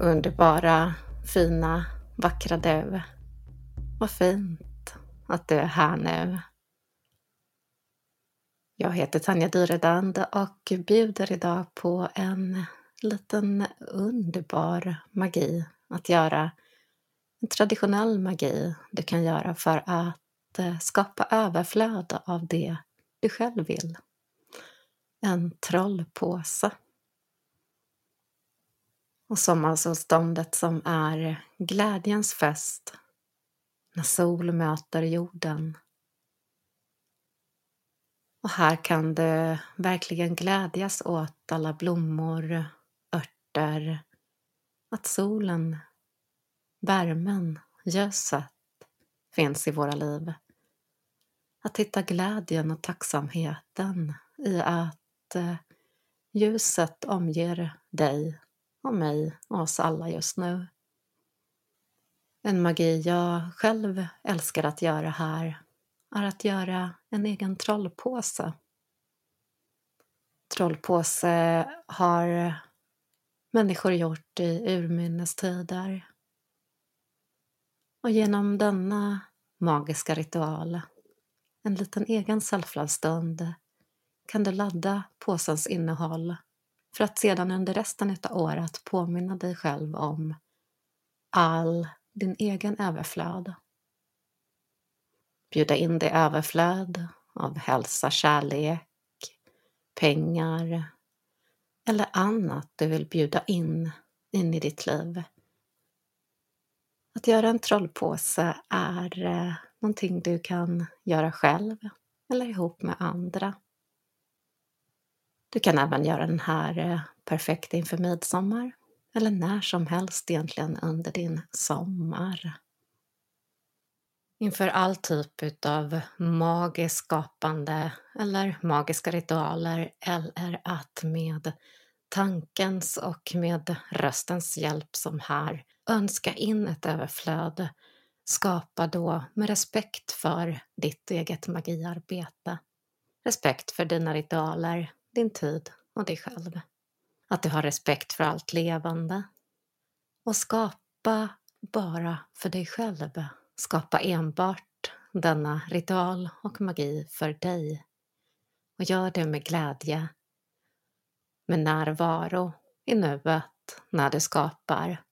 Underbara, fina, vackra du. Vad fint att du är här nu. Jag heter Tanja Dyredand och bjuder idag på en liten underbar magi att göra. En traditionell magi du kan göra för att eh, skapa överflöd av det du själv vill. En trollpåse. Och sommarsolståndet som är glädjens fest när sol möter jorden. Och här kan du verkligen glädjas åt alla blommor, örter, att solen, värmen, ljuset finns i våra liv. Att hitta glädjen och tacksamheten i att eh, ljuset omger dig och mig och oss alla just nu. En magi jag själv älskar att göra här är att göra en egen trollpåse. Trollpåse har människor gjort i urminnes tider. Och genom denna magiska ritual, en liten egen selflove-stund, kan du ladda påsens innehåll för att sedan under resten av året påminna dig själv om all din egen överflöd. Bjuda in det överflöd av hälsa, kärlek, pengar eller annat du vill bjuda in in i ditt liv. Att göra en trollpåse är eh, någonting du kan göra själv eller ihop med andra. Du kan även göra den här eh, perfekt inför midsommar eller när som helst egentligen under din sommar. Inför all typ av magiskt skapande eller magiska ritualer eller att med tankens och med röstens hjälp som här önska in ett överflöd skapa då med respekt för ditt eget magiarbete. Respekt för dina ritualer, din tid och dig själv. Att du har respekt för allt levande. Och skapa bara för dig själv. Skapa enbart denna ritual och magi för dig. Och gör det med glädje, med närvaro i nuet när du skapar.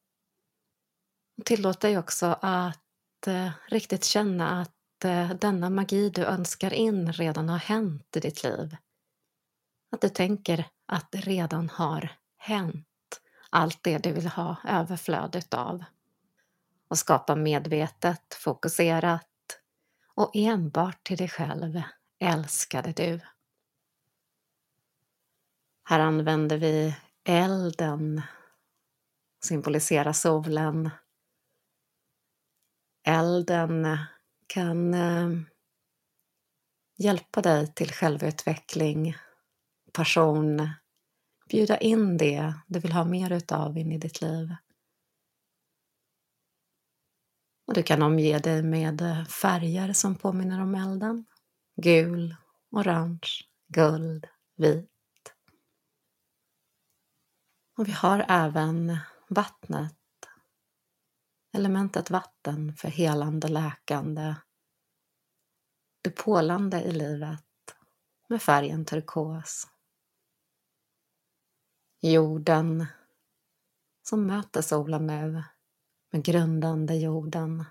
tillåt dig också att eh, riktigt känna att eh, denna magi du önskar in redan har hänt i ditt liv. Att du tänker att det redan har hänt allt det du vill ha överflöd utav. Och skapa medvetet, fokuserat och enbart till dig själv älskade du. Här använder vi elden, symboliserar solen. Elden kan eh, hjälpa dig till självutveckling, passion, bjuda in det du vill ha mer utav in i ditt liv. Och du kan omge dig med färger som påminner om elden. Gul, orange, guld, vit. Och vi har även vattnet. Elementet vatten för helande, läkande, det pålande i livet med färgen turkos Jorden som möter solen nu med grundande jorden.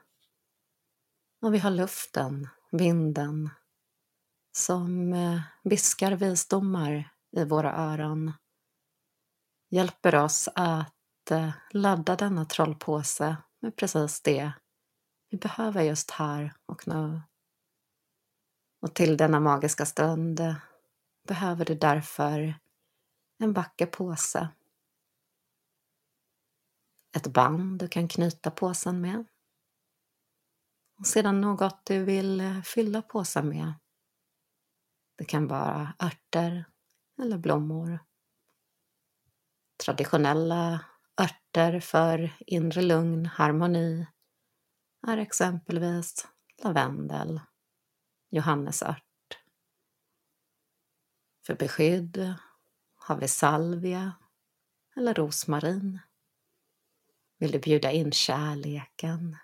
Och vi har luften, vinden som eh, viskar visdomar i våra öron. Hjälper oss att eh, ladda denna trollpåse med precis det vi behöver just här och nu. Och till denna magiska stund eh, behöver du därför en vacker påse. Ett band du kan knyta påsen med. Och sedan något du vill eh, fylla påsen med. Det kan vara örter eller blommor. Traditionella örter för inre lugn, harmoni är exempelvis lavendel, johannesört. För beskydd har vi salvia eller rosmarin. Vill du bjuda in kärleken?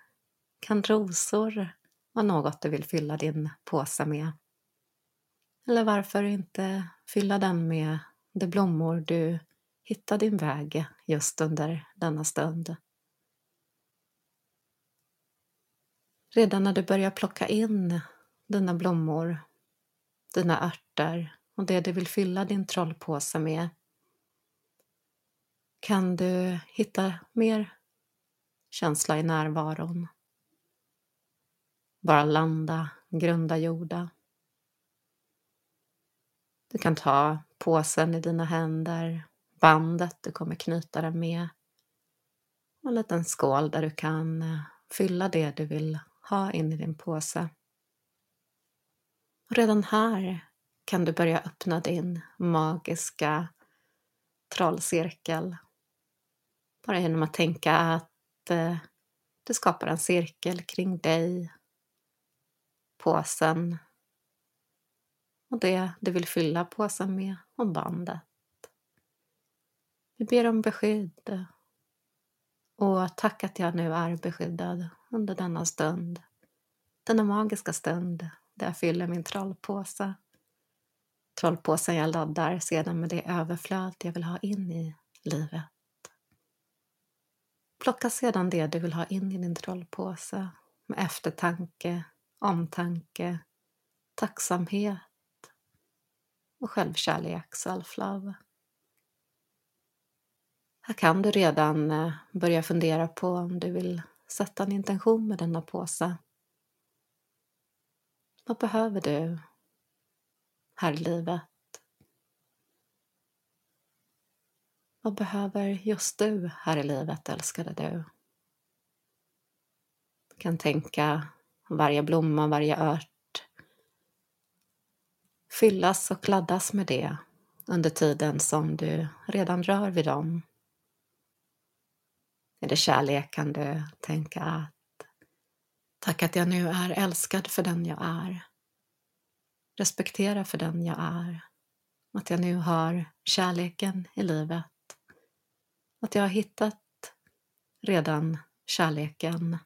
Kan rosor vara något du vill fylla din påse med? Eller varför inte fylla den med de blommor du hittar din väg just under denna stund? Redan när du börjar plocka in dina blommor, dina örter och det du vill fylla din trollpåse med kan du hitta mer känsla i närvaron. Bara landa, grunda jorda. Du kan ta påsen i dina händer, bandet du kommer knyta den med och en liten skål där du kan fylla det du vill ha in i din påse. Och redan här kan du börja öppna din magiska trollcirkel. Bara genom att tänka att eh, du skapar en cirkel kring dig, påsen och det du vill fylla påsen med och bandet. Vi ber om beskydd och tack att jag nu är beskyddad under denna stund. Denna magiska stund där jag fyller min trollpåse. Trollpåsen jag laddar sedan med det överflöd jag vill ha in i livet. Plocka sedan det du vill ha in i din trollpåse med eftertanke, omtanke, tacksamhet och självkärlek, self-love. Här kan du redan eh, börja fundera på om du vill sätta en intention med denna påse. Vad behöver du här i livet? Vad behöver just du här i livet, älskade du? Du kan tänka varje blomma, varje ört fyllas och laddas med det under tiden som du redan rör vid dem. Är det kärlek kan du tänka att tack att jag nu är älskad för den jag är. Respektera för den jag är. Att jag nu har kärleken i livet. Att jag har hittat redan kärleken.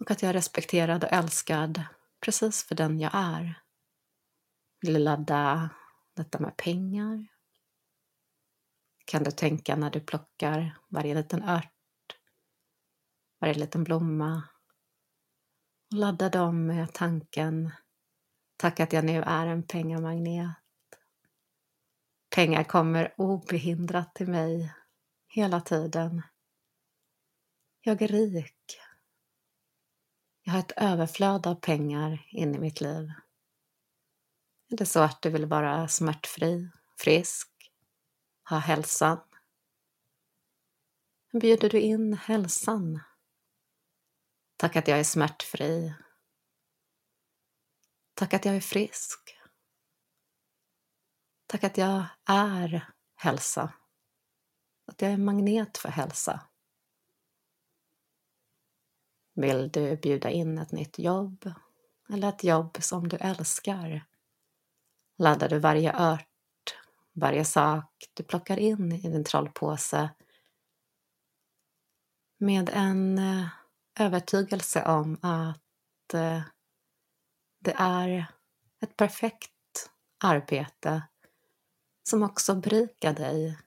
Och att jag är respekterad och älskad precis för den jag är. Vill du ladda detta med pengar? kan du tänka när du plockar varje liten ört, varje liten blomma och ladda dem med tanken Tack att jag nu är en pengamagnet. Pengar kommer obehindrat till mig hela tiden. Jag är rik. Jag har ett överflöd av pengar in i mitt liv. Är det så att du vill vara smärtfri, frisk, ha hälsan. Bjuder du in hälsan? Tack att jag är smärtfri. Tack att jag är frisk. Tack att jag är hälsa. Att jag är en magnet för hälsa. Vill du bjuda in ett nytt jobb eller ett jobb som du älskar? Laddar du varje ört varje sak du plockar in i din trollpåse med en eh, övertygelse om att eh, det är ett perfekt arbete som också berikar dig,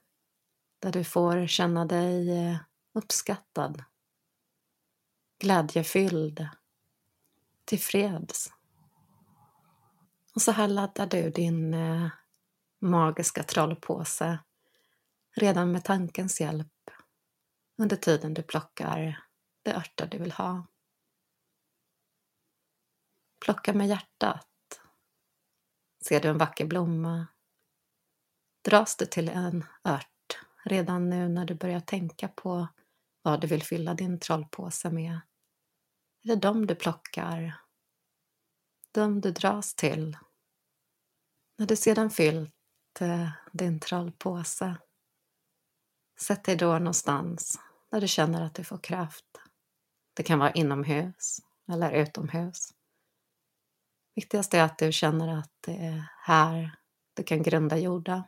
där du får känna dig eh, uppskattad, glädjefylld, tillfreds. Och så här laddar du din eh, magiska trollpåse redan med tankens hjälp under tiden du plockar det örter du vill ha. Plocka med hjärtat. Ser du en vacker blomma dras du till en ört redan nu när du börjar tänka på vad du vill fylla din trollpåse med. Är det dem du plockar? Dem du dras till? När du sedan fyllt eh, din trollpåse. Sätt dig då någonstans där du känner att du får kraft. Det kan vara inomhus eller utomhus. Viktigast är att du känner att det är här du kan grunda jorda.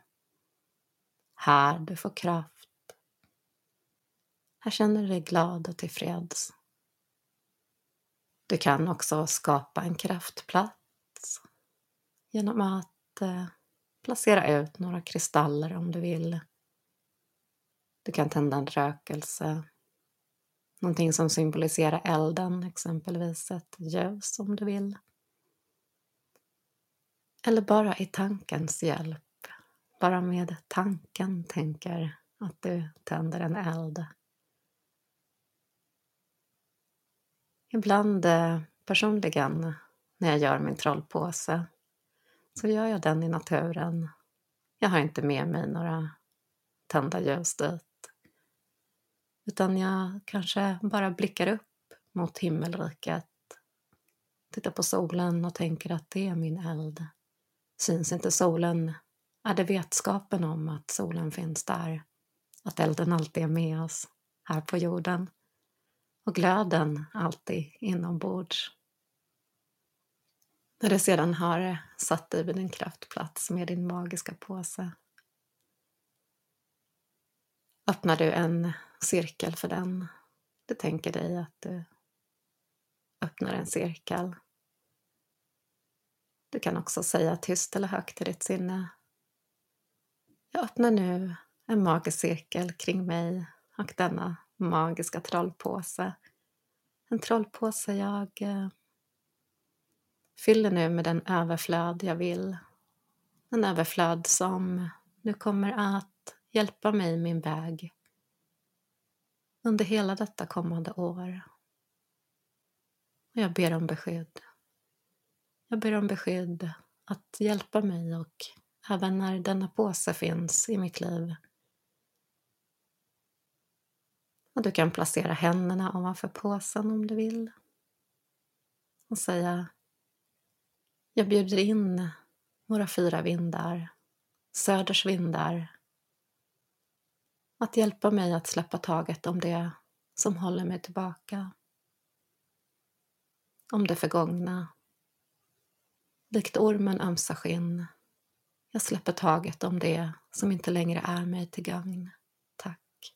Här du får kraft. Här känner du dig glad och tillfreds. Du kan också skapa en kraftplats genom att eh, placera ut några kristaller om du vill. Du kan tända en rökelse, någonting som symboliserar elden, exempelvis ett ljus om du vill. Eller bara i tankens hjälp, bara med tanken tänker att du tänder en eld. Ibland eh, personligen när jag gör min trollpåse så gör jag den i naturen. Jag har inte med mig några tända ljus dit. Utan jag kanske bara blickar upp mot himmelriket, tittar på solen och tänker att det är min eld. Syns inte solen är det vetskapen om att solen finns där, att elden alltid är med oss här på jorden och glöden alltid inombords. När du sedan har satt dig vid din kraftplats med din magiska påse öppnar du en cirkel för den. Du tänker dig att du öppnar en cirkel. Du kan också säga tyst eller högt till ditt sinne. Jag öppnar nu en magisk cirkel kring mig och denna magiska trollpåse. En trollpåse jag eh, fyller nu med den överflöd jag vill. En överflöd som nu kommer att hjälpa mig min väg under hela detta kommande år. Jag ber om beskydd. Jag ber om beskydd att hjälpa mig och även när denna påse finns i mitt liv Och du kan placera händerna ovanför påsen om du vill. Och säga Jag bjuder in våra fyra vindar, söders vindar, att hjälpa mig att släppa taget om det som håller mig tillbaka. Om det förgångna. Likt ormen ömsar skinn. Jag släpper taget om det som inte längre är mig till gagn. Tack.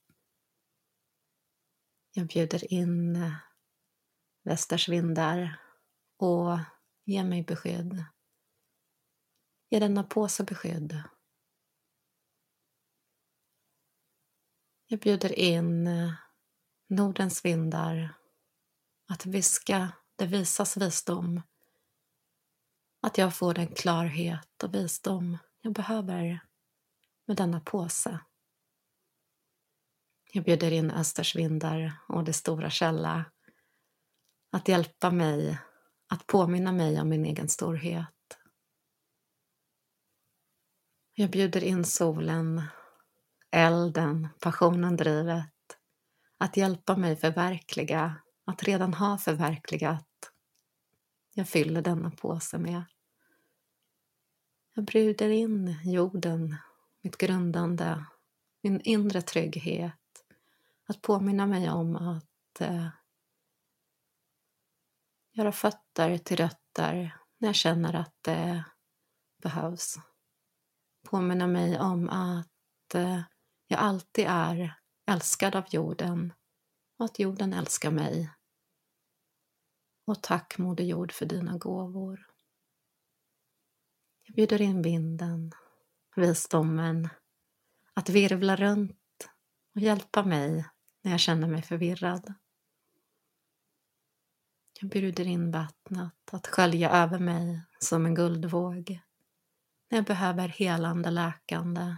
Jag bjuder in eh, västers vindar och ger mig beskydd. Ge denna påse beskydd. Jag bjuder in eh, Nordens vindar att viska det visas visdom. Att jag får den klarhet och visdom jag behöver med denna påse. Jag bjuder in Östers vindar och det stora källa att hjälpa mig att påminna mig om min egen storhet. Jag bjuder in solen, elden, passionen, drivet att hjälpa mig förverkliga, att redan ha förverkligat. Jag fyller denna påse med. Jag bjuder in jorden, mitt grundande, min inre trygghet att påminna mig om att eh, göra fötter till rötter när jag känner att det behövs. Påminna mig om att eh, jag alltid är älskad av jorden och att jorden älskar mig. Och tack Moder Jord för dina gåvor. Jag bjuder in vinden, visdomen, att virvla runt och hjälpa mig när jag känner mig förvirrad. Jag bjuder in vattnet att skölja över mig som en guldvåg när jag behöver helande, läkande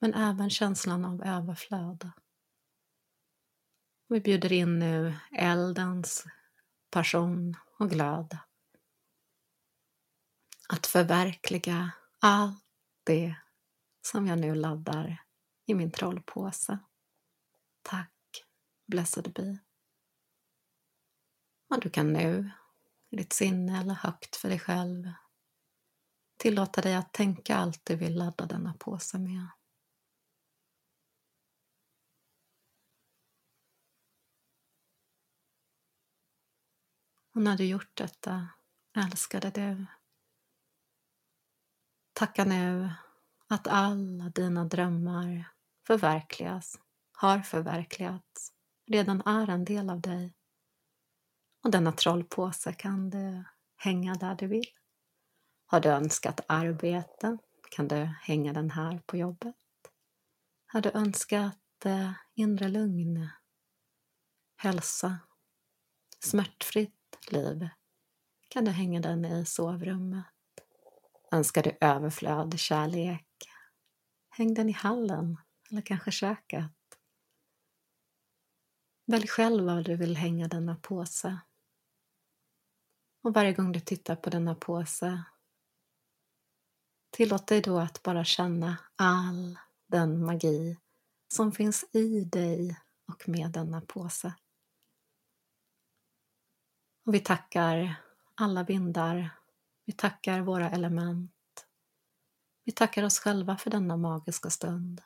men även känslan av överflöd. Vi bjuder in nu eldens passion och glöd. Förverkliga allt det som jag nu laddar i min trollpåse. Tack blessed be. Och du kan nu, i ditt sinne eller högt för dig själv, tillåta dig att tänka allt du vill ladda denna påse med. Och när du gjort detta, älskade du, tacka nu att alla dina drömmar förverkligas, har förverkligats redan är en del av dig. Och denna trollpåse kan du hänga där du vill. Har du önskat arbete kan du hänga den här på jobbet. Har du önskat eh, inre lugn, hälsa, smärtfritt liv kan du hänga den i sovrummet. Önskar du överflöd, kärlek, häng den i hallen eller kanske köket. Välj själv var du vill hänga denna påse. Och varje gång du tittar på denna påse tillåt dig då att bara känna all den magi som finns i dig och med denna påse. Och vi tackar alla vindar, vi tackar våra element, vi tackar oss själva för denna magiska stund.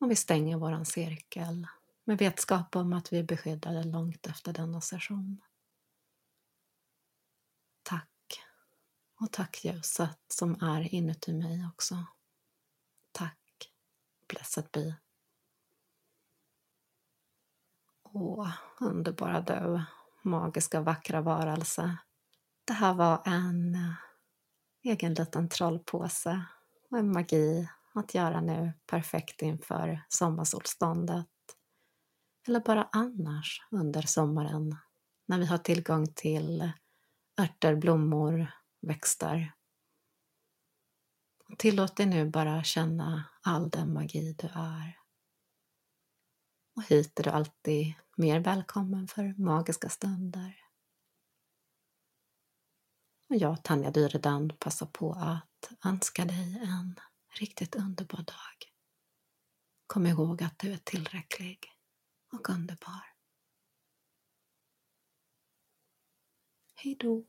Och vi stänger våran cirkel med vetskap om att vi är beskyddade långt efter denna session. Tack. Och tack ljuset som är inuti mig också. Tack. Blessed be. Åh, underbara du, magiska vackra varelse. Det här var en eh, egen liten trollpåse och en magi att göra nu perfekt inför sommarsolståndet eller bara annars under sommaren när vi har tillgång till örter, blommor, växter. Tillåt dig nu bara känna all den magi du är. Och hit är du alltid mer välkommen för magiska stunder. Och jag, Tanja Dyredand, passar på att önska dig en riktigt underbar dag. Kom ihåg att du är tillräcklig och underbar. Hej då!